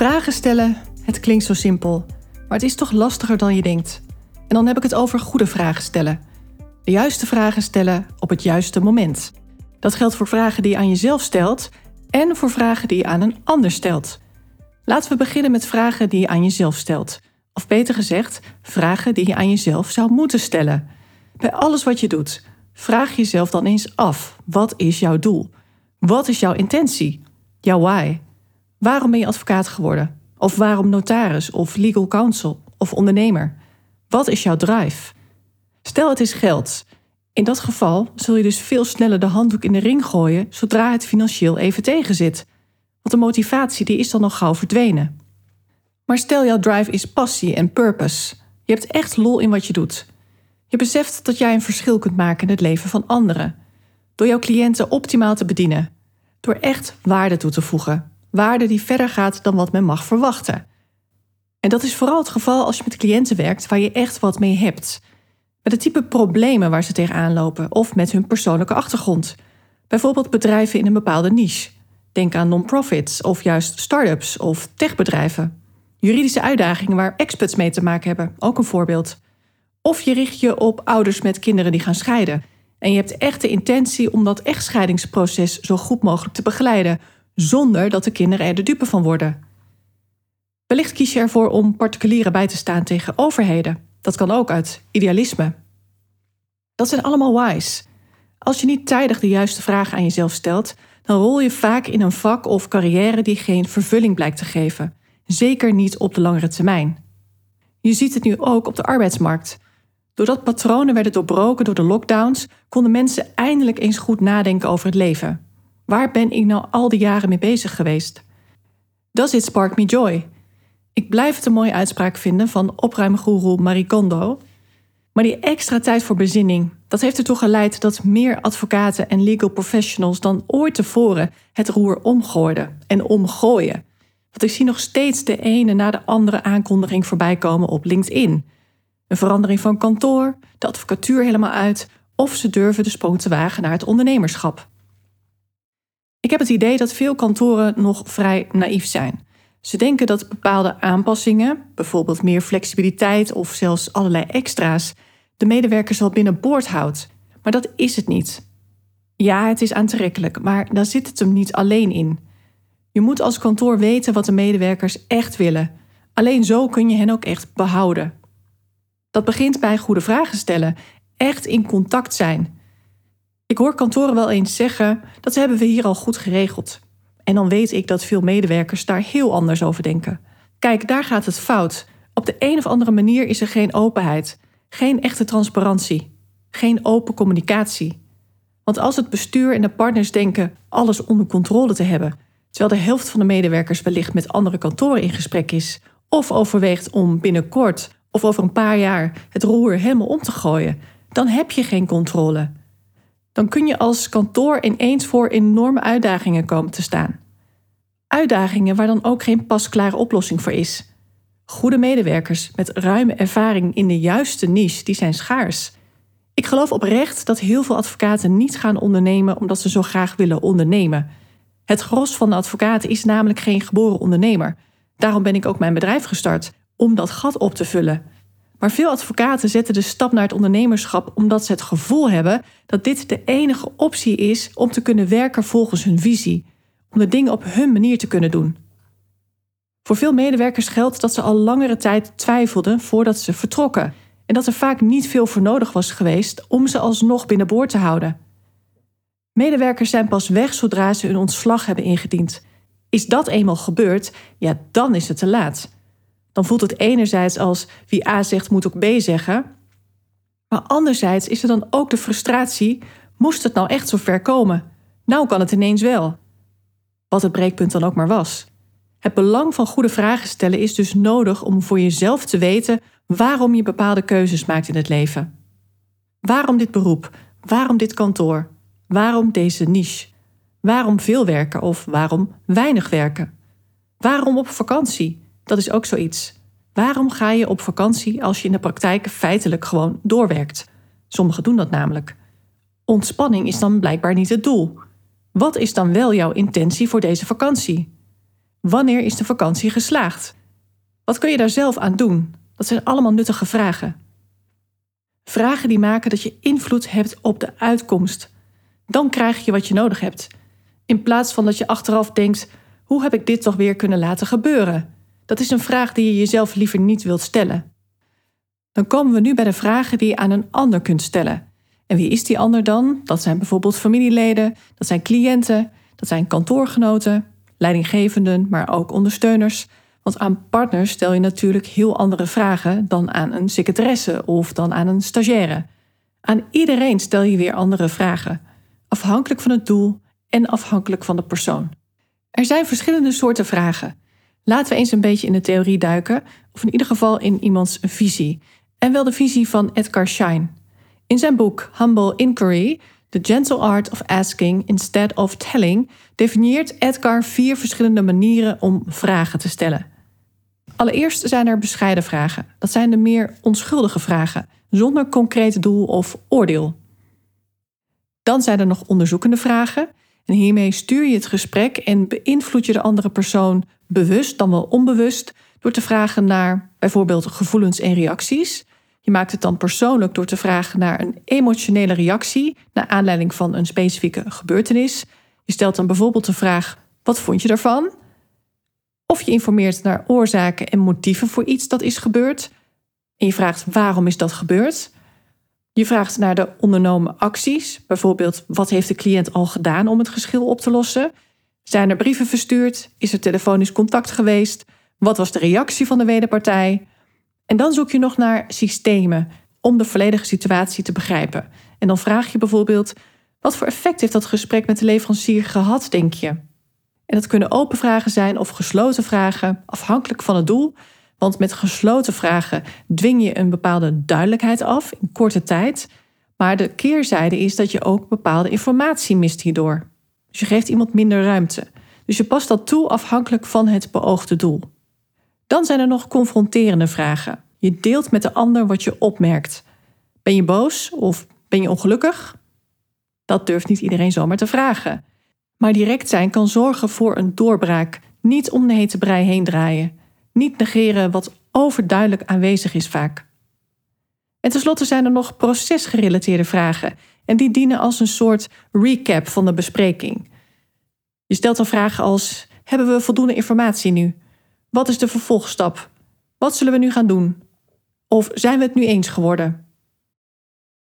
Vragen stellen, het klinkt zo simpel, maar het is toch lastiger dan je denkt. En dan heb ik het over goede vragen stellen. De juiste vragen stellen op het juiste moment. Dat geldt voor vragen die je aan jezelf stelt en voor vragen die je aan een ander stelt. Laten we beginnen met vragen die je aan jezelf stelt. Of beter gezegd, vragen die je aan jezelf zou moeten stellen. Bij alles wat je doet, vraag jezelf dan eens af: wat is jouw doel? Wat is jouw intentie? Jouw why? Waarom ben je advocaat geworden? Of waarom notaris of legal counsel of ondernemer? Wat is jouw drive? Stel het is geld. In dat geval zul je dus veel sneller de handdoek in de ring gooien zodra het financieel even tegenzit. Want de motivatie die is dan nog gauw verdwenen. Maar stel jouw drive is passie en purpose. Je hebt echt lol in wat je doet. Je beseft dat jij een verschil kunt maken in het leven van anderen. Door jouw cliënten optimaal te bedienen. Door echt waarde toe te voegen waarde die verder gaat dan wat men mag verwachten. En dat is vooral het geval als je met cliënten werkt waar je echt wat mee hebt. Met het type problemen waar ze tegenaan lopen of met hun persoonlijke achtergrond. Bijvoorbeeld bedrijven in een bepaalde niche. Denk aan non-profits of juist start-ups of techbedrijven. Juridische uitdagingen waar experts mee te maken hebben, ook een voorbeeld. Of je richt je op ouders met kinderen die gaan scheiden. En je hebt echt de intentie om dat echtscheidingsproces zo goed mogelijk te begeleiden, zonder dat de kinderen er de dupe van worden. Wellicht kies je ervoor om particulieren bij te staan tegen overheden. Dat kan ook uit idealisme. Dat zijn allemaal whys. Als je niet tijdig de juiste vragen aan jezelf stelt, dan rol je vaak in een vak of carrière die geen vervulling blijkt te geven. Zeker niet op de langere termijn. Je ziet het nu ook op de arbeidsmarkt. Doordat patronen werden doorbroken door de lockdowns, konden mensen eindelijk eens goed nadenken over het leven. Waar ben ik nou al die jaren mee bezig geweest? Does it spark me joy? Ik blijf het een mooie uitspraak vinden van opruimgoeroe Marie Kondo. Maar die extra tijd voor bezinning, dat heeft ertoe geleid dat meer advocaten en legal professionals dan ooit tevoren het roer omgooiden en omgooien. Want ik zie nog steeds de ene na de andere aankondiging voorbij komen op LinkedIn. Een verandering van kantoor, de advocatuur helemaal uit, of ze durven de sprong te wagen naar het ondernemerschap. Ik heb het idee dat veel kantoren nog vrij naïef zijn. Ze denken dat bepaalde aanpassingen, bijvoorbeeld meer flexibiliteit of zelfs allerlei extra's, de medewerkers wel binnenboord houdt. Maar dat is het niet. Ja, het is aantrekkelijk, maar daar zit het hem niet alleen in. Je moet als kantoor weten wat de medewerkers echt willen. Alleen zo kun je hen ook echt behouden. Dat begint bij goede vragen stellen, echt in contact zijn. Ik hoor kantoren wel eens zeggen dat hebben we hier al goed geregeld. En dan weet ik dat veel medewerkers daar heel anders over denken. Kijk, daar gaat het fout. Op de een of andere manier is er geen openheid, geen echte transparantie, geen open communicatie. Want als het bestuur en de partners denken alles onder controle te hebben, terwijl de helft van de medewerkers wellicht met andere kantoren in gesprek is, of overweegt om binnenkort of over een paar jaar het roer helemaal om te gooien, dan heb je geen controle dan kun je als kantoor ineens voor enorme uitdagingen komen te staan. Uitdagingen waar dan ook geen pasklare oplossing voor is. Goede medewerkers met ruime ervaring in de juiste niche, die zijn schaars. Ik geloof oprecht dat heel veel advocaten niet gaan ondernemen omdat ze zo graag willen ondernemen. Het gros van de advocaten is namelijk geen geboren ondernemer. Daarom ben ik ook mijn bedrijf gestart, om dat gat op te vullen. Maar veel advocaten zetten de stap naar het ondernemerschap omdat ze het gevoel hebben dat dit de enige optie is om te kunnen werken volgens hun visie, om de dingen op hun manier te kunnen doen. Voor veel medewerkers geldt dat ze al langere tijd twijfelden voordat ze vertrokken en dat er vaak niet veel voor nodig was geweest om ze alsnog binnenboord te houden. Medewerkers zijn pas weg zodra ze hun ontslag hebben ingediend. Is dat eenmaal gebeurd, ja, dan is het te laat dan voelt het enerzijds als wie A zegt moet ook B zeggen. Maar anderzijds is er dan ook de frustratie: moest het nou echt zo ver komen? Nou kan het ineens wel. Wat het breekpunt dan ook maar was. Het belang van goede vragen stellen is dus nodig om voor jezelf te weten waarom je bepaalde keuzes maakt in het leven. Waarom dit beroep? Waarom dit kantoor? Waarom deze niche? Waarom veel werken of waarom weinig werken? Waarom op vakantie? Dat is ook zoiets. Waarom ga je op vakantie als je in de praktijk feitelijk gewoon doorwerkt? Sommigen doen dat namelijk. Ontspanning is dan blijkbaar niet het doel. Wat is dan wel jouw intentie voor deze vakantie? Wanneer is de vakantie geslaagd? Wat kun je daar zelf aan doen? Dat zijn allemaal nuttige vragen. Vragen die maken dat je invloed hebt op de uitkomst. Dan krijg je wat je nodig hebt. In plaats van dat je achteraf denkt: hoe heb ik dit toch weer kunnen laten gebeuren? Dat is een vraag die je jezelf liever niet wilt stellen. Dan komen we nu bij de vragen die je aan een ander kunt stellen. En wie is die ander dan? Dat zijn bijvoorbeeld familieleden, dat zijn cliënten, dat zijn kantoorgenoten, leidinggevenden, maar ook ondersteuners. Want aan partners stel je natuurlijk heel andere vragen dan aan een secretaresse of dan aan een stagiaire. Aan iedereen stel je weer andere vragen, afhankelijk van het doel en afhankelijk van de persoon. Er zijn verschillende soorten vragen. Laten we eens een beetje in de theorie duiken, of in ieder geval in iemands visie. En wel de visie van Edgar Schein. In zijn boek Humble Inquiry, The Gentle Art of Asking Instead of Telling, definieert Edgar vier verschillende manieren om vragen te stellen. Allereerst zijn er bescheiden vragen. Dat zijn de meer onschuldige vragen, zonder concreet doel of oordeel. Dan zijn er nog onderzoekende vragen. En hiermee stuur je het gesprek en beïnvloed je de andere persoon bewust dan wel onbewust door te vragen naar bijvoorbeeld gevoelens en reacties. Je maakt het dan persoonlijk door te vragen naar een emotionele reactie naar aanleiding van een specifieke gebeurtenis. Je stelt dan bijvoorbeeld de vraag: wat vond je daarvan? Of je informeert naar oorzaken en motieven voor iets dat is gebeurd. En je vraagt waarom is dat gebeurd? Je vraagt naar de ondernomen acties, bijvoorbeeld wat heeft de cliënt al gedaan om het geschil op te lossen? Zijn er brieven verstuurd? Is er telefonisch contact geweest? Wat was de reactie van de wederpartij? En dan zoek je nog naar systemen om de volledige situatie te begrijpen. En dan vraag je bijvoorbeeld: wat voor effect heeft dat gesprek met de leverancier gehad, denk je? En dat kunnen open vragen zijn of gesloten vragen, afhankelijk van het doel. Want met gesloten vragen dwing je een bepaalde duidelijkheid af in korte tijd. Maar de keerzijde is dat je ook bepaalde informatie mist hierdoor. Dus je geeft iemand minder ruimte. Dus je past dat toe afhankelijk van het beoogde doel. Dan zijn er nog confronterende vragen. Je deelt met de ander wat je opmerkt. Ben je boos of ben je ongelukkig? Dat durft niet iedereen zomaar te vragen. Maar direct zijn kan zorgen voor een doorbraak. Niet om de hete brei heen draaien. Niet negeren wat overduidelijk aanwezig is vaak. En tenslotte zijn er nog procesgerelateerde vragen. En die dienen als een soort recap van de bespreking. Je stelt dan vragen als: Hebben we voldoende informatie nu? Wat is de vervolgstap? Wat zullen we nu gaan doen? Of zijn we het nu eens geworden?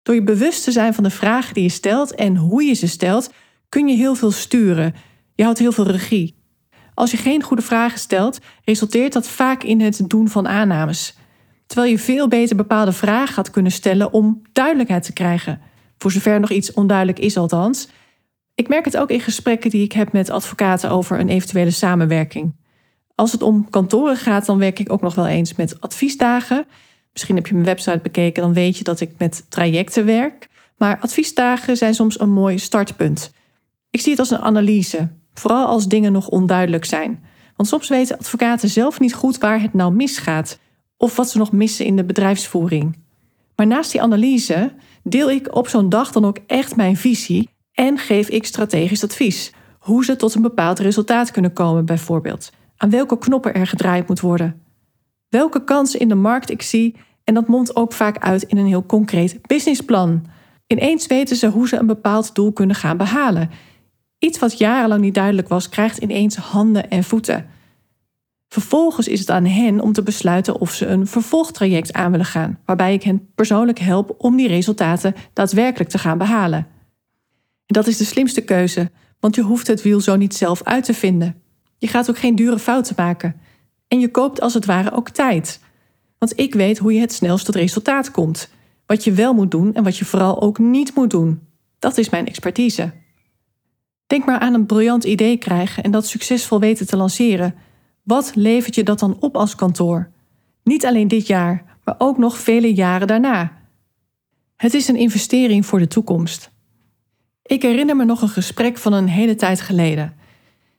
Door je bewust te zijn van de vragen die je stelt en hoe je ze stelt, kun je heel veel sturen. Je houdt heel veel regie. Als je geen goede vragen stelt, resulteert dat vaak in het doen van aannames. Terwijl je veel beter bepaalde vragen had kunnen stellen om duidelijkheid te krijgen. Voor zover nog iets onduidelijk is, althans. Ik merk het ook in gesprekken die ik heb met advocaten over een eventuele samenwerking. Als het om kantoren gaat, dan werk ik ook nog wel eens met adviesdagen. Misschien heb je mijn website bekeken, dan weet je dat ik met trajecten werk. Maar adviesdagen zijn soms een mooi startpunt. Ik zie het als een analyse, vooral als dingen nog onduidelijk zijn. Want soms weten advocaten zelf niet goed waar het nou misgaat of wat ze nog missen in de bedrijfsvoering. Maar naast die analyse deel ik op zo'n dag dan ook echt mijn visie en geef ik strategisch advies. Hoe ze tot een bepaald resultaat kunnen komen, bijvoorbeeld. Aan welke knoppen er gedraaid moet worden. Welke kansen in de markt ik zie en dat mondt ook vaak uit in een heel concreet businessplan. Ineens weten ze hoe ze een bepaald doel kunnen gaan behalen Iets wat jarenlang niet duidelijk was, krijgt ineens handen en voeten. Vervolgens is het aan hen om te besluiten of ze een vervolgtraject aan willen gaan, waarbij ik hen persoonlijk help om die resultaten daadwerkelijk te gaan behalen. En dat is de slimste keuze, want je hoeft het wiel zo niet zelf uit te vinden. Je gaat ook geen dure fouten maken. En je koopt als het ware ook tijd. Want ik weet hoe je het snelst tot resultaat komt. Wat je wel moet doen en wat je vooral ook niet moet doen. Dat is mijn expertise. Denk maar aan een briljant idee krijgen en dat succesvol weten te lanceren. Wat levert je dat dan op als kantoor? Niet alleen dit jaar, maar ook nog vele jaren daarna. Het is een investering voor de toekomst. Ik herinner me nog een gesprek van een hele tijd geleden.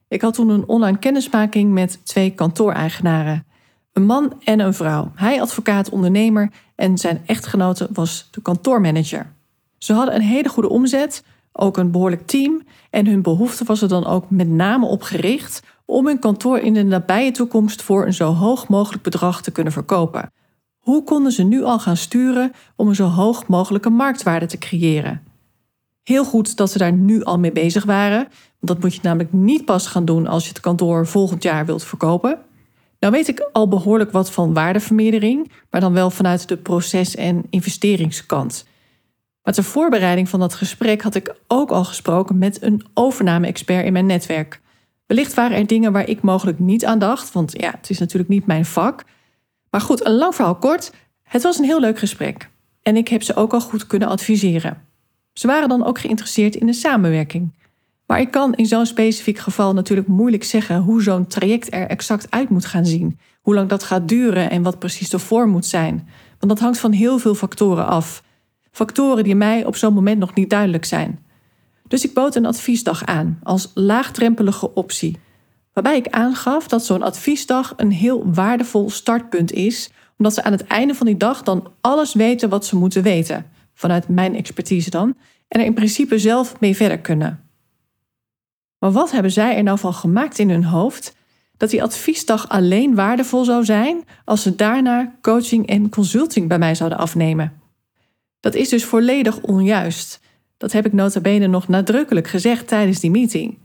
Ik had toen een online kennismaking met twee kantooreigenaren. Een man en een vrouw. Hij advocaat ondernemer en zijn echtgenote was de kantoormanager. Ze hadden een hele goede omzet, ook een behoorlijk team en hun behoefte was er dan ook met name op gericht om hun kantoor in de nabije toekomst voor een zo hoog mogelijk bedrag te kunnen verkopen. Hoe konden ze nu al gaan sturen om een zo hoog mogelijke marktwaarde te creëren? Heel goed dat ze daar nu al mee bezig waren, want dat moet je namelijk niet pas gaan doen als je het kantoor volgend jaar wilt verkopen. Nou weet ik al behoorlijk wat van waardevermeerdering, maar dan wel vanuit de proces- en investeringskant. Maar ter voorbereiding van dat gesprek had ik ook al gesproken met een overname-expert in mijn netwerk. Wellicht waren er dingen waar ik mogelijk niet aan dacht, want ja, het is natuurlijk niet mijn vak. Maar goed, een lang verhaal kort. Het was een heel leuk gesprek. En ik heb ze ook al goed kunnen adviseren. Ze waren dan ook geïnteresseerd in de samenwerking. Maar ik kan in zo'n specifiek geval natuurlijk moeilijk zeggen hoe zo'n traject er exact uit moet gaan zien. Hoe lang dat gaat duren en wat precies de vorm moet zijn. Want dat hangt van heel veel factoren af. Factoren die mij op zo'n moment nog niet duidelijk zijn. Dus ik bood een adviesdag aan als laagdrempelige optie. Waarbij ik aangaf dat zo'n adviesdag een heel waardevol startpunt is, omdat ze aan het einde van die dag dan alles weten wat ze moeten weten, vanuit mijn expertise dan, en er in principe zelf mee verder kunnen. Maar wat hebben zij er nou van gemaakt in hun hoofd dat die adviesdag alleen waardevol zou zijn als ze daarna coaching en consulting bij mij zouden afnemen? Dat is dus volledig onjuist. Dat heb ik nota bene nog nadrukkelijk gezegd tijdens die meeting.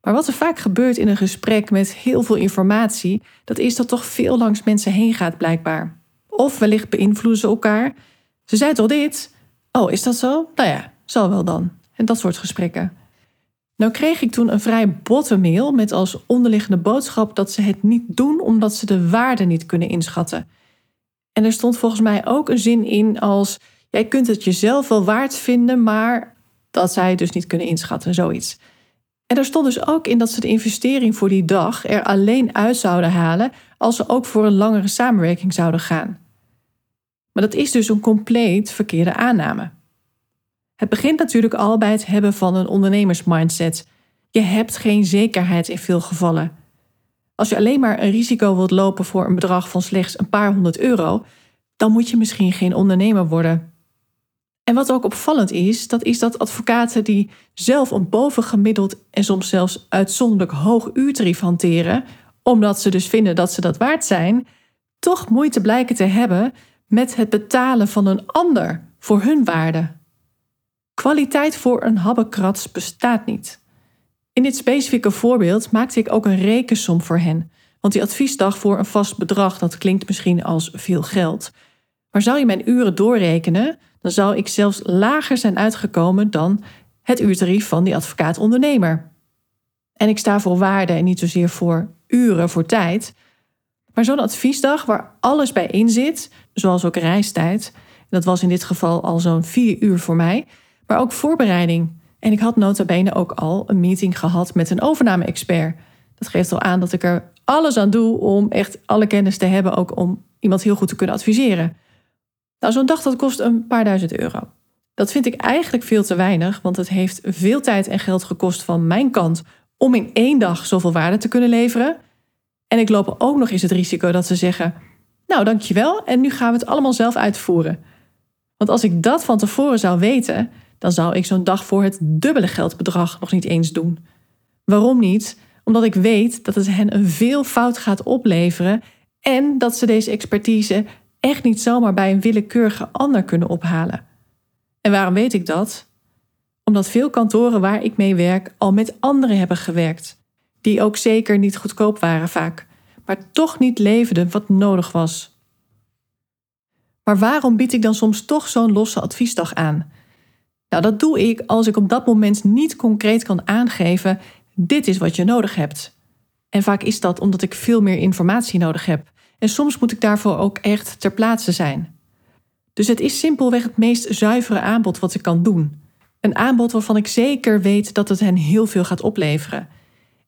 Maar wat er vaak gebeurt in een gesprek met heel veel informatie, dat is dat toch veel langs mensen heen gaat blijkbaar. Of wellicht beïnvloeden ze elkaar. Ze zei toch dit? Oh, is dat zo? Nou ja, zal wel dan. En dat soort gesprekken. Nou kreeg ik toen een vrij botte mail met als onderliggende boodschap dat ze het niet doen omdat ze de waarde niet kunnen inschatten. En er stond volgens mij ook een zin in als Jij kunt het jezelf wel waard vinden, maar dat zij het dus niet kunnen inschatten, zoiets. En er stond dus ook in dat ze de investering voor die dag er alleen uit zouden halen als ze ook voor een langere samenwerking zouden gaan. Maar dat is dus een compleet verkeerde aanname. Het begint natuurlijk al bij het hebben van een ondernemersmindset. Je hebt geen zekerheid in veel gevallen. Als je alleen maar een risico wilt lopen voor een bedrag van slechts een paar honderd euro, dan moet je misschien geen ondernemer worden. En wat ook opvallend is, dat is dat advocaten die zelf een bovengemiddeld en soms zelfs uitzonderlijk hoog uurtarief hanteren, omdat ze dus vinden dat ze dat waard zijn, toch moeite blijken te hebben met het betalen van een ander voor hun waarde. Kwaliteit voor een habbekrats bestaat niet. In dit specifieke voorbeeld maakte ik ook een rekensom voor hen, want die adviesdag voor een vast bedrag, dat klinkt misschien als veel geld. Maar zou je mijn uren doorrekenen, dan zou ik zelfs lager zijn uitgekomen dan het uurtarief van die advocaat-ondernemer. En ik sta voor waarde en niet zozeer voor uren, voor tijd. Maar zo'n adviesdag waar alles bij in zit, zoals ook reistijd, dat was in dit geval al zo'n vier uur voor mij, maar ook voorbereiding. En ik had nota bene ook al een meeting gehad met een overname-expert. Dat geeft al aan dat ik er alles aan doe om echt alle kennis te hebben, ook om iemand heel goed te kunnen adviseren. Nou, zo'n dag dat kost een paar duizend euro. Dat vind ik eigenlijk veel te weinig, want het heeft veel tijd en geld gekost van mijn kant om in één dag zoveel waarde te kunnen leveren. En ik loop ook nog eens het risico dat ze zeggen: Nou, dankjewel, en nu gaan we het allemaal zelf uitvoeren. Want als ik dat van tevoren zou weten, dan zou ik zo'n dag voor het dubbele geldbedrag nog niet eens doen. Waarom niet? Omdat ik weet dat het hen een veel fout gaat opleveren en dat ze deze expertise echt niet zomaar bij een willekeurige ander kunnen ophalen. En waarom weet ik dat? Omdat veel kantoren waar ik mee werk al met anderen hebben gewerkt, die ook zeker niet goedkoop waren vaak, maar toch niet leverden wat nodig was. Maar waarom bied ik dan soms toch zo'n losse adviesdag aan? Nou, dat doe ik als ik op dat moment niet concreet kan aangeven: dit is wat je nodig hebt. En vaak is dat omdat ik veel meer informatie nodig heb en soms moet ik daarvoor ook echt ter plaatse zijn. Dus het is simpelweg het meest zuivere aanbod wat ik kan doen. Een aanbod waarvan ik zeker weet dat het hen heel veel gaat opleveren.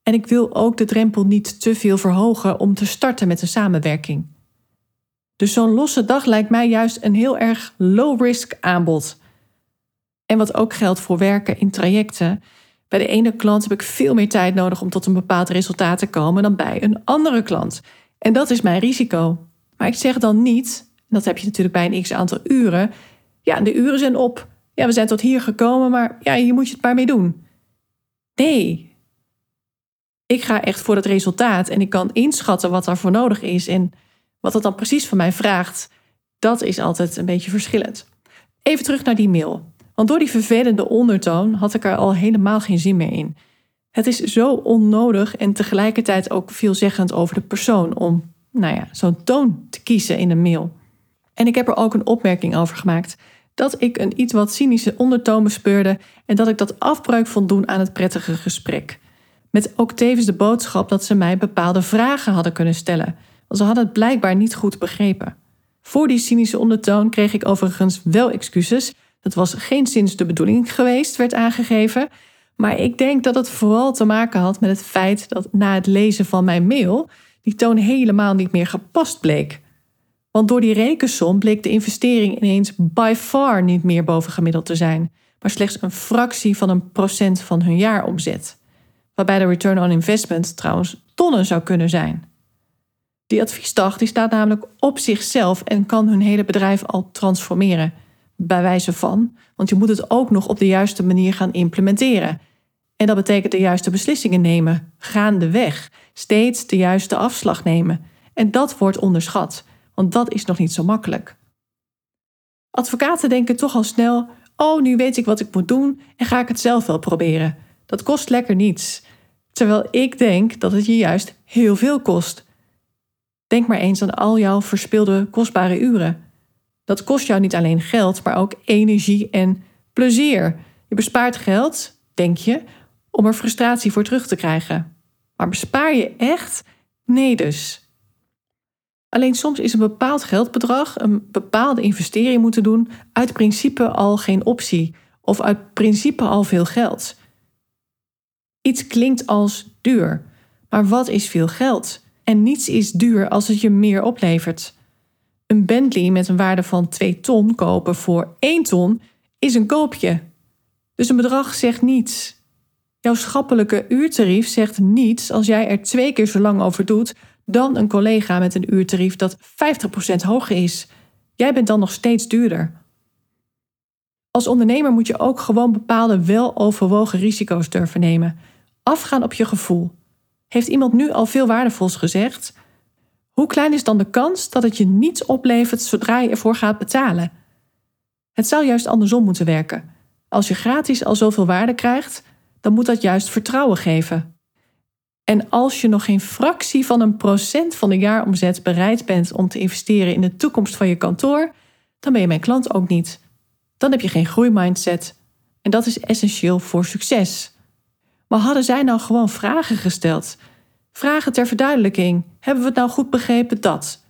En ik wil ook de drempel niet te veel verhogen om te starten met een samenwerking. Dus zo'n losse dag lijkt mij juist een heel erg low-risk aanbod. En wat ook geldt voor werken in trajecten. Bij de ene klant heb ik veel meer tijd nodig om tot een bepaald resultaat te komen dan bij een andere klant. En dat is mijn risico. Maar ik zeg dan niet, dat heb je natuurlijk bij een x aantal uren, ja, de uren zijn op. Ja, we zijn tot hier gekomen, maar ja, hier moet je het maar mee doen. Nee. Ik ga echt voor het resultaat en ik kan inschatten wat daarvoor nodig is en wat het dan precies van mij vraagt. Dat is altijd een beetje verschillend. Even terug naar die mail. Want door die vervelende ondertoon had ik er al helemaal geen zin meer in. Het is zo onnodig en tegelijkertijd ook veelzeggend over de persoon om, nou ja, zo'n toon te kiezen in een mail. En ik heb er ook een opmerking over gemaakt dat ik een iets wat cynische ondertoon bespeurde en dat ik dat afbreuk vond doen aan het prettige gesprek. Met ook tevens de boodschap dat ze mij bepaalde vragen hadden kunnen stellen, want ze hadden het blijkbaar niet goed begrepen. Voor die cynische ondertoon kreeg ik overigens wel excuses. Dat was geen sinds de bedoeling geweest, werd aangegeven. Maar ik denk dat het vooral te maken had met het feit dat na het lezen van mijn mail die toon helemaal niet meer gepast bleek. Want door die rekensom bleek de investering ineens by far niet meer bovengemiddeld te zijn, maar slechts een fractie van een procent van hun jaaromzet. Waarbij de return on investment trouwens tonnen zou kunnen zijn. Die adviesdag die staat namelijk op zichzelf en kan hun hele bedrijf al transformeren. Bij wijze van, want je moet het ook nog op de juiste manier gaan implementeren. En dat betekent de juiste beslissingen nemen, gaandeweg, steeds de juiste afslag nemen. En dat wordt onderschat want dat is nog niet zo makkelijk. Advocaten denken toch al snel: oh, nu weet ik wat ik moet doen en ga ik het zelf wel proberen. Dat kost lekker niets. Terwijl ik denk dat het je juist heel veel kost. Denk maar eens aan al jouw verspilde kostbare uren. Dat kost jou niet alleen geld, maar ook energie en plezier. Je bespaart geld, denk je, om er frustratie voor terug te krijgen. Maar bespaar je echt? Nee dus. Alleen soms is een bepaald geldbedrag, een bepaalde investering moeten doen, uit principe al geen optie of uit principe al veel geld. Iets klinkt als duur, maar wat is veel geld? En niets is duur als het je meer oplevert. Een Bentley met een waarde van 2 ton kopen voor 1 ton is een koopje. Dus een bedrag zegt niets. Jouw schappelijke uurtarief zegt niets als jij er twee keer zo lang over doet dan een collega met een uurtarief dat 50% hoger is. Jij bent dan nog steeds duurder. Als ondernemer moet je ook gewoon bepaalde weloverwogen risico's durven nemen. Afgaan op je gevoel. Heeft iemand nu al veel waardevols gezegd? Hoe klein is dan de kans dat het je niets oplevert zodra je ervoor gaat betalen? Het zou juist andersom moeten werken. Als je gratis al zoveel waarde krijgt, dan moet dat juist vertrouwen geven. En als je nog geen fractie van een procent van de jaaromzet bereid bent om te investeren in de toekomst van je kantoor, dan ben je mijn klant ook niet. Dan heb je geen groeimindset. En dat is essentieel voor succes. Maar hadden zij nou gewoon vragen gesteld? Vragen ter verduidelijking. Hebben we het nou goed begrepen dat?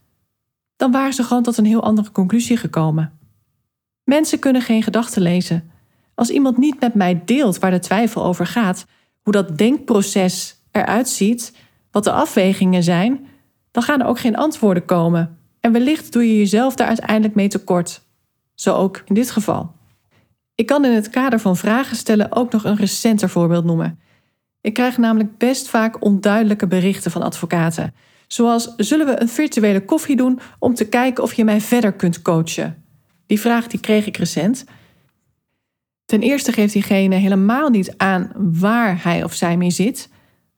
Dan waren ze gewoon tot een heel andere conclusie gekomen. Mensen kunnen geen gedachten lezen. Als iemand niet met mij deelt waar de twijfel over gaat, hoe dat denkproces eruit ziet, wat de afwegingen zijn, dan gaan er ook geen antwoorden komen. En wellicht doe je jezelf daar uiteindelijk mee tekort. Zo ook in dit geval. Ik kan in het kader van vragen stellen ook nog een recenter voorbeeld noemen. Ik krijg namelijk best vaak onduidelijke berichten van advocaten. Zoals: zullen we een virtuele koffie doen om te kijken of je mij verder kunt coachen? Die vraag die kreeg ik recent. Ten eerste geeft diegene helemaal niet aan waar hij of zij mee zit.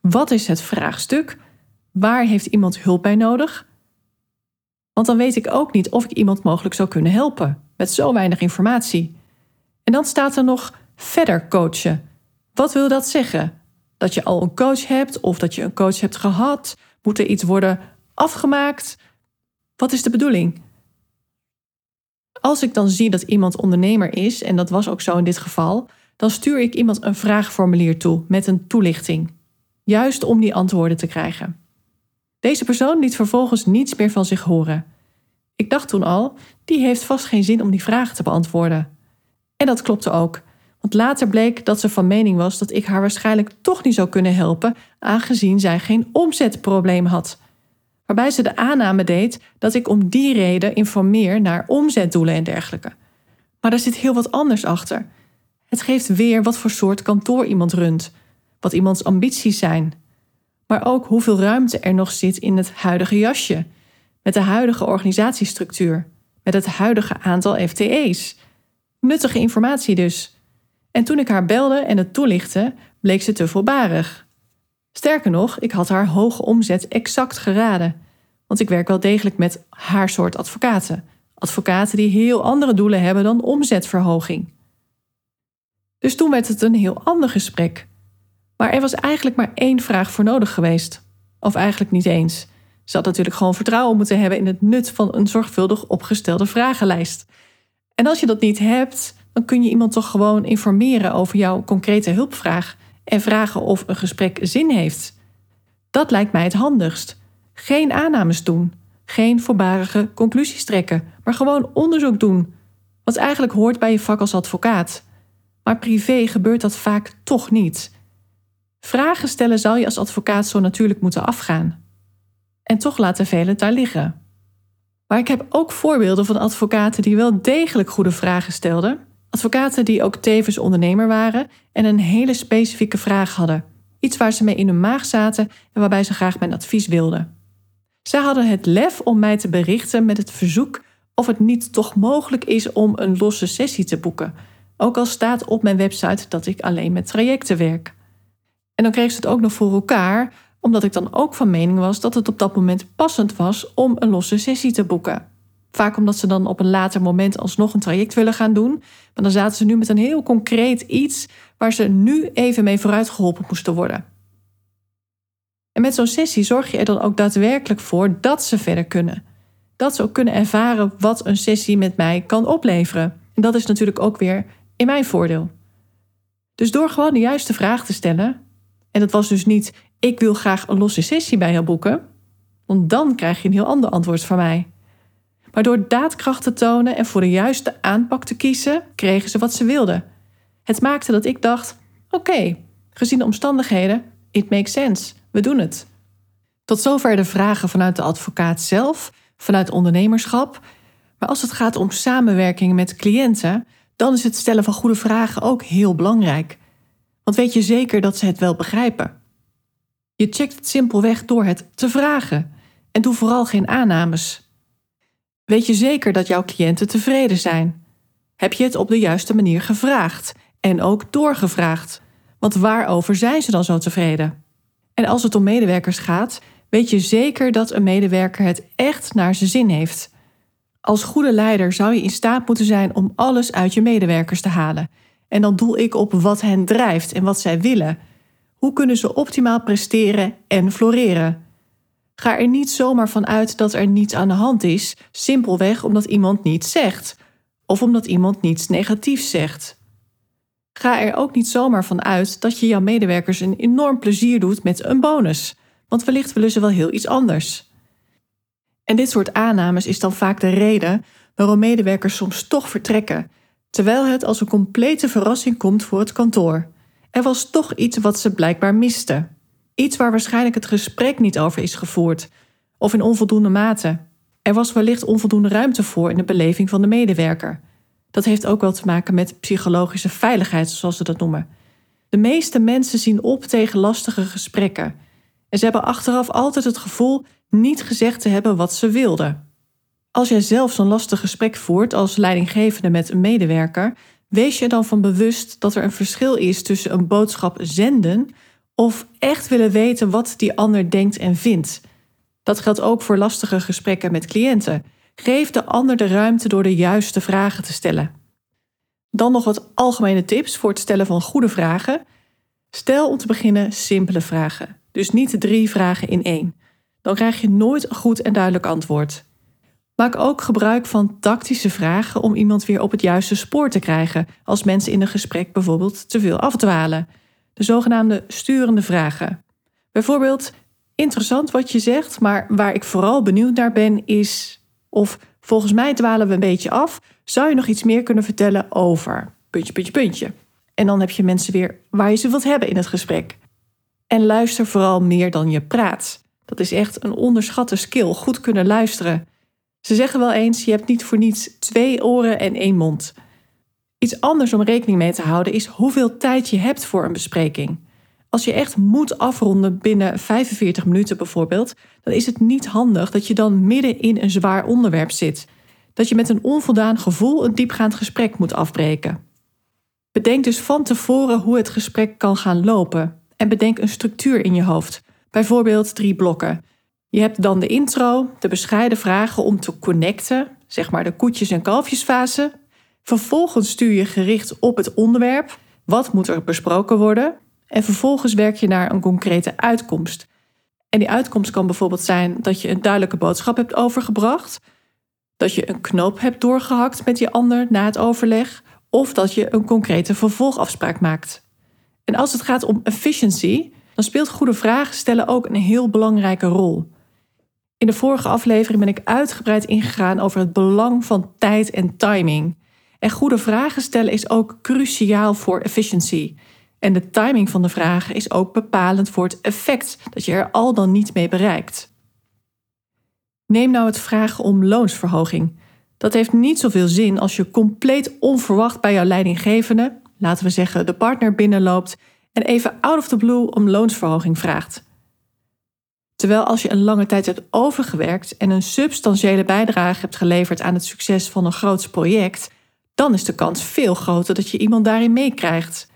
Wat is het vraagstuk? Waar heeft iemand hulp bij nodig? Want dan weet ik ook niet of ik iemand mogelijk zou kunnen helpen met zo weinig informatie. En dan staat er nog verder coachen. Wat wil dat zeggen? Dat je al een coach hebt of dat je een coach hebt gehad? Moet er iets worden afgemaakt? Wat is de bedoeling? Als ik dan zie dat iemand ondernemer is, en dat was ook zo in dit geval, dan stuur ik iemand een vraagformulier toe met een toelichting juist om die antwoorden te krijgen. Deze persoon liet vervolgens niets meer van zich horen. Ik dacht toen al, die heeft vast geen zin om die vragen te beantwoorden. En dat klopte ook, Want later bleek dat ze van mening was dat ik haar waarschijnlijk toch niet zou kunnen helpen, aangezien zij geen omzetprobleem had. Waarbij ze de aanname deed dat ik om die reden informeer naar omzetdoelen en dergelijke. Maar daar zit heel wat anders achter. Het geeft weer wat voor soort kantoor iemand runt, wat iemands ambities zijn, maar ook hoeveel ruimte er nog zit in het huidige jasje, met de huidige organisatiestructuur, met het huidige aantal FTE's. Nuttige informatie dus. En toen ik haar belde en het toelichtte, bleek ze te voorbarig. Sterker nog, ik had haar hoge omzet exact geraden. Want ik werk wel degelijk met haar soort advocaten. Advocaten die heel andere doelen hebben dan omzetverhoging. Dus toen werd het een heel ander gesprek. Maar er was eigenlijk maar één vraag voor nodig geweest. Of eigenlijk niet eens. Ze had natuurlijk gewoon vertrouwen moeten hebben in het nut van een zorgvuldig opgestelde vragenlijst. En als je dat niet hebt, dan kun je iemand toch gewoon informeren over jouw concrete hulpvraag en vragen of een gesprek zin heeft. Dat lijkt mij het handigst. Geen aannames doen, geen voorbarige conclusies trekken, maar gewoon onderzoek doen. Wat eigenlijk hoort bij je vak als advocaat. Maar privé gebeurt dat vaak toch niet. Vragen stellen zal je als advocaat zo natuurlijk moeten afgaan. En toch laten velen het daar liggen. Maar ik heb ook voorbeelden van advocaten die wel degelijk goede vragen stelden. Advocaten die ook tevens ondernemer waren en een hele specifieke vraag hadden. Iets waar ze mee in hun maag zaten en waarbij ze graag mijn advies wilden. Zij hadden het lef om mij te berichten met het verzoek of het niet toch mogelijk is om een losse sessie te boeken. Ook al staat op mijn website dat ik alleen met trajecten werk. En dan kreeg ze het ook nog voor elkaar, omdat ik dan ook van mening was dat het op dat moment passend was om een losse sessie te boeken. Vaak omdat ze dan op een later moment alsnog een traject willen gaan doen. Maar dan zaten ze nu met een heel concreet iets waar ze nu even mee vooruit geholpen moesten worden. En met zo'n sessie zorg je er dan ook daadwerkelijk voor dat ze verder kunnen. Dat ze ook kunnen ervaren wat een sessie met mij kan opleveren. En dat is natuurlijk ook weer in mijn voordeel. Dus door gewoon de juiste vraag te stellen, en dat was dus niet: ik wil graag een losse sessie bij jou boeken, want dan krijg je een heel ander antwoord van mij. Maar door daadkracht te tonen en voor de juiste aanpak te kiezen, kregen ze wat ze wilden. Het maakte dat ik dacht: oké, gezien de omstandigheden, it makes sense, we doen het. Tot zover de vragen vanuit de advocaat zelf, vanuit ondernemerschap. Maar als het gaat om samenwerking met cliënten, dan is het stellen van goede vragen ook heel belangrijk. Want weet je zeker dat ze het wel begrijpen? Je checkt het simpelweg door het te vragen en doe vooral geen aannames. Weet je zeker dat jouw cliënten tevreden zijn? Heb je het op de juiste manier gevraagd en ook doorgevraagd? Want waarover zijn ze dan zo tevreden? En als het om medewerkers gaat, weet je zeker dat een medewerker het echt naar zijn zin heeft. Als goede leider zou je in staat moeten zijn om alles uit je medewerkers te halen en dan doel ik op wat hen drijft en wat zij willen. Hoe kunnen ze optimaal presteren en floreren? Ga er niet zomaar van uit dat er niets aan de hand is, simpelweg omdat iemand niets zegt of omdat iemand niets negatiefs zegt. Ga er ook niet zomaar van uit dat je jouw medewerkers een enorm plezier doet met een bonus, want wellicht willen ze wel heel iets anders. En dit soort aannames is dan vaak de reden waarom medewerkers soms toch vertrekken terwijl het als een complete verrassing komt voor het kantoor. Er was toch iets wat ze blijkbaar misten. Iets waar waarschijnlijk het gesprek niet over is gevoerd, of in onvoldoende mate. Er was wellicht onvoldoende ruimte voor in de beleving van de medewerker. Dat heeft ook wel te maken met psychologische veiligheid, zoals ze dat noemen. De meeste mensen zien op tegen lastige gesprekken. En ze hebben achteraf altijd het gevoel niet gezegd te hebben wat ze wilden. Als jij zelf zo'n lastig gesprek voert als leidinggevende met een medewerker, wees je dan van bewust dat er een verschil is tussen een boodschap zenden of echt willen weten wat die ander denkt en vindt. Dat geldt ook voor lastige gesprekken met cliënten. Geef de ander de ruimte door de juiste vragen te stellen. Dan nog wat algemene tips voor het stellen van goede vragen. Stel om te beginnen simpele vragen. Dus niet drie vragen in één. Dan krijg je nooit een goed en duidelijk antwoord. Maak ook gebruik van tactische vragen om iemand weer op het juiste spoor te krijgen als mensen in een gesprek bijvoorbeeld te veel afdwalen. De zogenaamde sturende vragen. Bijvoorbeeld, interessant wat je zegt, maar waar ik vooral benieuwd naar ben is. Of volgens mij dwalen we een beetje af. Zou je nog iets meer kunnen vertellen over. Puntje, puntje, puntje. En dan heb je mensen weer waar je ze wilt hebben in het gesprek. En luister vooral meer dan je praat. Dat is echt een onderschatte skill, goed kunnen luisteren. Ze zeggen wel eens: je hebt niet voor niets twee oren en één mond. Iets anders om rekening mee te houden is hoeveel tijd je hebt voor een bespreking. Als je echt moet afronden binnen 45 minuten bijvoorbeeld, dan is het niet handig dat je dan midden in een zwaar onderwerp zit. Dat je met een onvoldaan gevoel een diepgaand gesprek moet afbreken. Bedenk dus van tevoren hoe het gesprek kan gaan lopen en bedenk een structuur in je hoofd. Bijvoorbeeld drie blokken. Je hebt dan de intro, de bescheiden vragen om te connecten, zeg maar de koetjes- en kalfjesfase. Vervolgens stuur je gericht op het onderwerp. Wat moet er besproken worden? En vervolgens werk je naar een concrete uitkomst. En die uitkomst kan bijvoorbeeld zijn dat je een duidelijke boodschap hebt overgebracht, dat je een knoop hebt doorgehakt met die ander na het overleg, of dat je een concrete vervolgafspraak maakt. En als het gaat om efficiency, dan speelt goede vragen stellen ook een heel belangrijke rol. In de vorige aflevering ben ik uitgebreid ingegaan over het belang van tijd en timing. En goede vragen stellen is ook cruciaal voor efficiency. En de timing van de vragen is ook bepalend voor het effect dat je er al dan niet mee bereikt. Neem nou het vragen om loonsverhoging. Dat heeft niet zoveel zin als je compleet onverwacht bij jouw leidinggevende, laten we zeggen de partner, binnenloopt en even out of the blue om loonsverhoging vraagt. Terwijl als je een lange tijd hebt overgewerkt en een substantiële bijdrage hebt geleverd aan het succes van een groot project, dan is de kans veel groter dat je iemand daarin meekrijgt.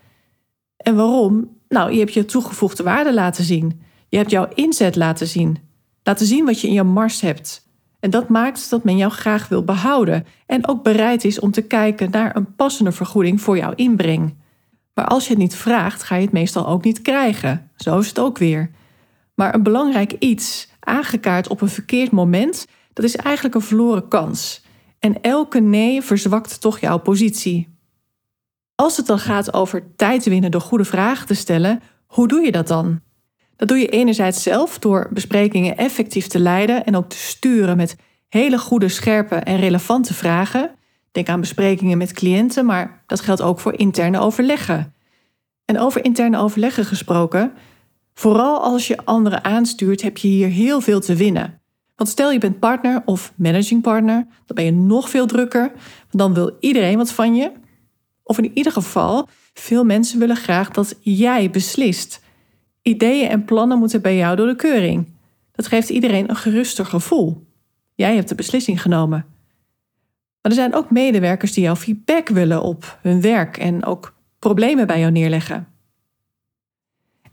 En waarom? Nou, je hebt je toegevoegde waarde laten zien. Je hebt jouw inzet laten zien. Laten zien wat je in je mars hebt. En dat maakt dat men jou graag wil behouden en ook bereid is om te kijken naar een passende vergoeding voor jouw inbreng. Maar als je het niet vraagt, ga je het meestal ook niet krijgen. Zo is het ook weer. Maar een belangrijk iets, aangekaart op een verkeerd moment, dat is eigenlijk een verloren kans. En elke nee verzwakt toch jouw positie. Als het dan gaat over tijd winnen door goede vragen te stellen, hoe doe je dat dan? Dat doe je enerzijds zelf door besprekingen effectief te leiden en ook te sturen met hele goede, scherpe en relevante vragen. Denk aan besprekingen met cliënten, maar dat geldt ook voor interne overleggen. En over interne overleggen gesproken, vooral als je anderen aanstuurt, heb je hier heel veel te winnen. Want stel je bent partner of managing partner, dan ben je nog veel drukker, dan wil iedereen wat van je. Of in ieder geval, veel mensen willen graag dat jij beslist. Ideeën en plannen moeten bij jou door de keuring. Dat geeft iedereen een geruster gevoel. Jij hebt de beslissing genomen. Maar er zijn ook medewerkers die jouw feedback willen op hun werk en ook problemen bij jou neerleggen.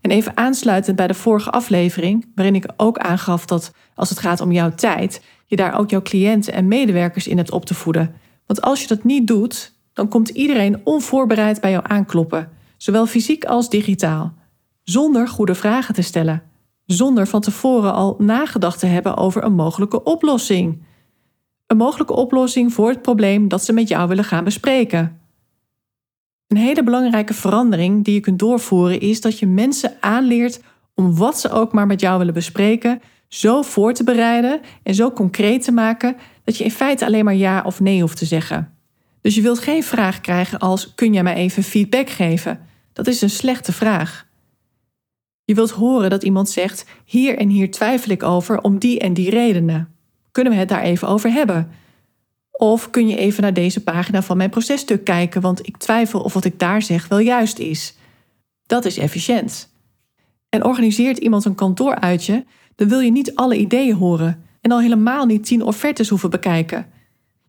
En even aansluitend bij de vorige aflevering, waarin ik ook aangaf dat als het gaat om jouw tijd, je daar ook jouw cliënten en medewerkers in hebt op te voeden. Want als je dat niet doet, dan komt iedereen onvoorbereid bij jou aankloppen, zowel fysiek als digitaal, zonder goede vragen te stellen, zonder van tevoren al nagedacht te hebben over een mogelijke oplossing. Een mogelijke oplossing voor het probleem dat ze met jou willen gaan bespreken. Een hele belangrijke verandering die je kunt doorvoeren is dat je mensen aanleert om wat ze ook maar met jou willen bespreken, zo voor te bereiden en zo concreet te maken dat je in feite alleen maar ja of nee hoeft te zeggen. Dus je wilt geen vraag krijgen als: kun jij mij even feedback geven? Dat is een slechte vraag. Je wilt horen dat iemand zegt: hier en hier twijfel ik over om die en die redenen. Kunnen we het daar even over hebben? Of kun je even naar deze pagina van mijn processtuk kijken, want ik twijfel of wat ik daar zeg wel juist is. Dat is efficiënt. En organiseert iemand een kantooruitje, dan wil je niet alle ideeën horen en al helemaal niet tien offertes hoeven bekijken.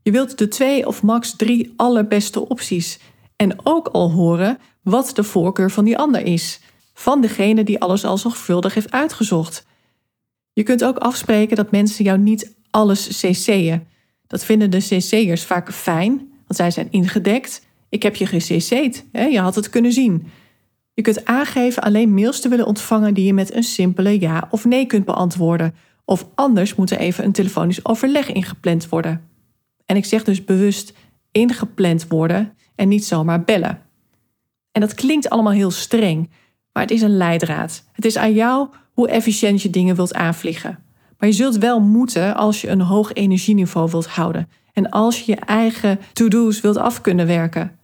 Je wilt de twee of max drie allerbeste opties en ook al horen wat de voorkeur van die ander is, van degene die alles al zorgvuldig heeft uitgezocht. Je kunt ook afspreken dat mensen jou niet alles cc'en. Dat vinden de cc'ers vaak fijn, want zij zijn ingedekt. Ik heb je gecc'd, je had het kunnen zien. Je kunt aangeven alleen mails te willen ontvangen die je met een simpele ja of nee kunt beantwoorden. Of anders moet er even een telefonisch overleg ingepland worden. En ik zeg dus bewust ingepland worden en niet zomaar bellen. En dat klinkt allemaal heel streng, maar het is een leidraad. Het is aan jou hoe efficiënt je dingen wilt aanvliegen. Maar je zult wel moeten als je een hoog energieniveau wilt houden en als je je eigen to-do's wilt af kunnen werken.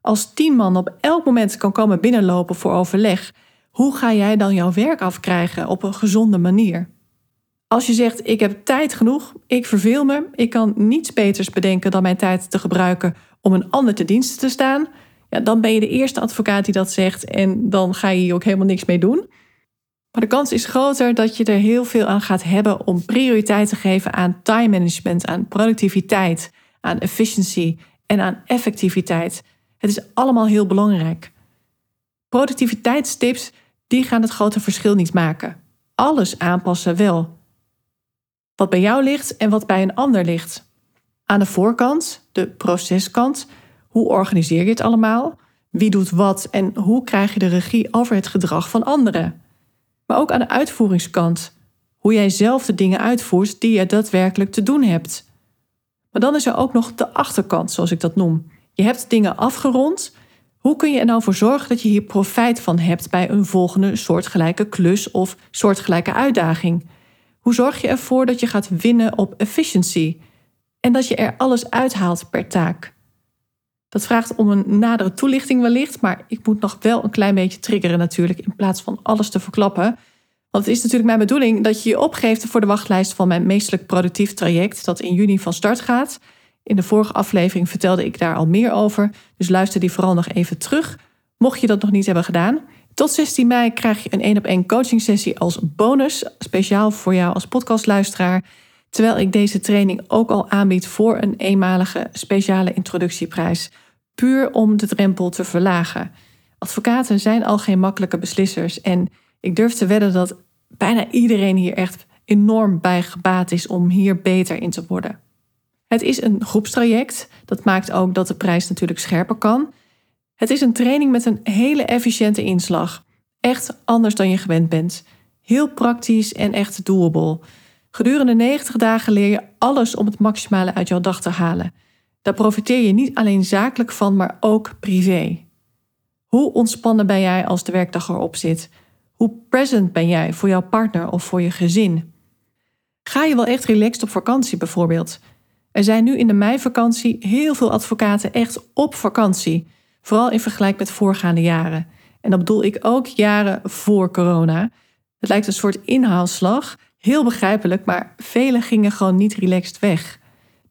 Als tien man op elk moment kan komen binnenlopen voor overleg, hoe ga jij dan jouw werk afkrijgen op een gezonde manier? Als je zegt: Ik heb tijd genoeg, ik verveel me, ik kan niets beters bedenken dan mijn tijd te gebruiken om een ander te diensten te staan, ja, dan ben je de eerste advocaat die dat zegt en dan ga je hier ook helemaal niks mee doen. Maar de kans is groter dat je er heel veel aan gaat hebben om prioriteit te geven aan time management, aan productiviteit, aan efficiency en aan effectiviteit. Het is allemaal heel belangrijk. Productiviteitstips die gaan het grote verschil niet maken. Alles aanpassen wel. Wat bij jou ligt en wat bij een ander ligt. Aan de voorkant, de proceskant, hoe organiseer je het allemaal? Wie doet wat en hoe krijg je de regie over het gedrag van anderen? Maar ook aan de uitvoeringskant, hoe jij zelf de dingen uitvoert die je daadwerkelijk te doen hebt. Maar dan is er ook nog de achterkant, zoals ik dat noem. Je hebt dingen afgerond. Hoe kun je er nou voor zorgen dat je hier profijt van hebt bij een volgende soortgelijke klus of soortgelijke uitdaging? Hoe zorg je ervoor dat je gaat winnen op efficiency en dat je er alles uithaalt per taak? Dat vraagt om een nadere toelichting wellicht, maar ik moet nog wel een klein beetje triggeren natuurlijk in plaats van alles te verklappen. Want het is natuurlijk mijn bedoeling dat je je opgeeft voor de wachtlijst van mijn meestelijk productief traject dat in juni van start gaat. In de vorige aflevering vertelde ik daar al meer over, dus luister die vooral nog even terug, mocht je dat nog niet hebben gedaan. Tot 16 mei krijg je een één op één coaching sessie als bonus, speciaal voor jou als podcastluisteraar. Terwijl ik deze training ook al aanbied voor een eenmalige speciale introductieprijs. Puur om de drempel te verlagen. Advocaten zijn al geen makkelijke beslissers en ik durf te wedden dat bijna iedereen hier echt enorm bij gebaat is om hier beter in te worden. Het is een groepstraject, dat maakt ook dat de prijs natuurlijk scherper kan. Het is een training met een hele efficiënte inslag. Echt anders dan je gewend bent. Heel praktisch en echt doable. Gedurende 90 dagen leer je alles om het maximale uit jouw dag te halen. Daar profiteer je niet alleen zakelijk van, maar ook privé. Hoe ontspannen ben jij als de werkdag erop zit? Hoe present ben jij voor jouw partner of voor je gezin? Ga je wel echt relaxed op vakantie bijvoorbeeld? Er zijn nu in de meivakantie heel veel advocaten echt op vakantie, vooral in vergelijking met voorgaande jaren. En dat bedoel ik ook jaren voor corona. Het lijkt een soort inhaalslag, heel begrijpelijk, maar velen gingen gewoon niet relaxed weg.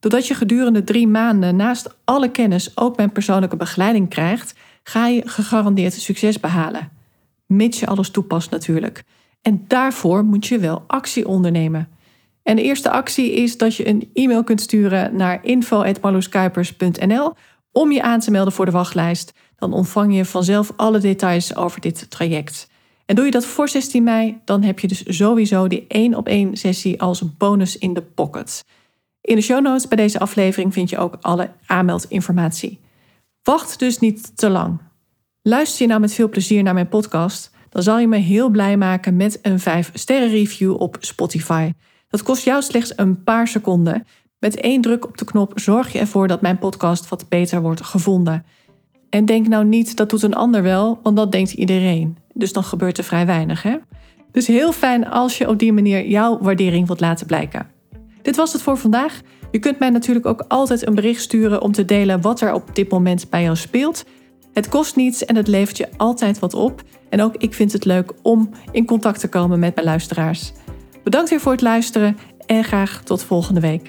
Doordat je gedurende drie maanden naast alle kennis ook mijn persoonlijke begeleiding krijgt, ga je gegarandeerd succes behalen. Mits je alles toepast natuurlijk. En daarvoor moet je wel actie ondernemen. En de eerste actie is dat je een e-mail kunt sturen naar info.marloeskuipers.nl om je aan te melden voor de wachtlijst. Dan ontvang je vanzelf alle details over dit traject. En doe je dat voor 16 mei, dan heb je dus sowieso die één op één sessie als bonus in de pocket. In de show notes bij deze aflevering vind je ook alle aanmeldinformatie. Wacht dus niet te lang. Luister je nou met veel plezier naar mijn podcast, dan zal je me heel blij maken met een 5 sterren review op Spotify. Dat kost jou slechts een paar seconden. Met één druk op de knop zorg je ervoor dat mijn podcast wat beter wordt gevonden. En denk nou niet dat doet een ander wel, want dat denkt iedereen. Dus dan gebeurt er vrij weinig, hè? Dus heel fijn als je op die manier jouw waardering wilt laten blijken. Dit was het voor vandaag. Je kunt mij natuurlijk ook altijd een bericht sturen om te delen wat er op dit moment bij jou speelt. Het kost niets en het levert je altijd wat op. En ook ik vind het leuk om in contact te komen met mijn luisteraars. Bedankt weer voor het luisteren en graag tot volgende week.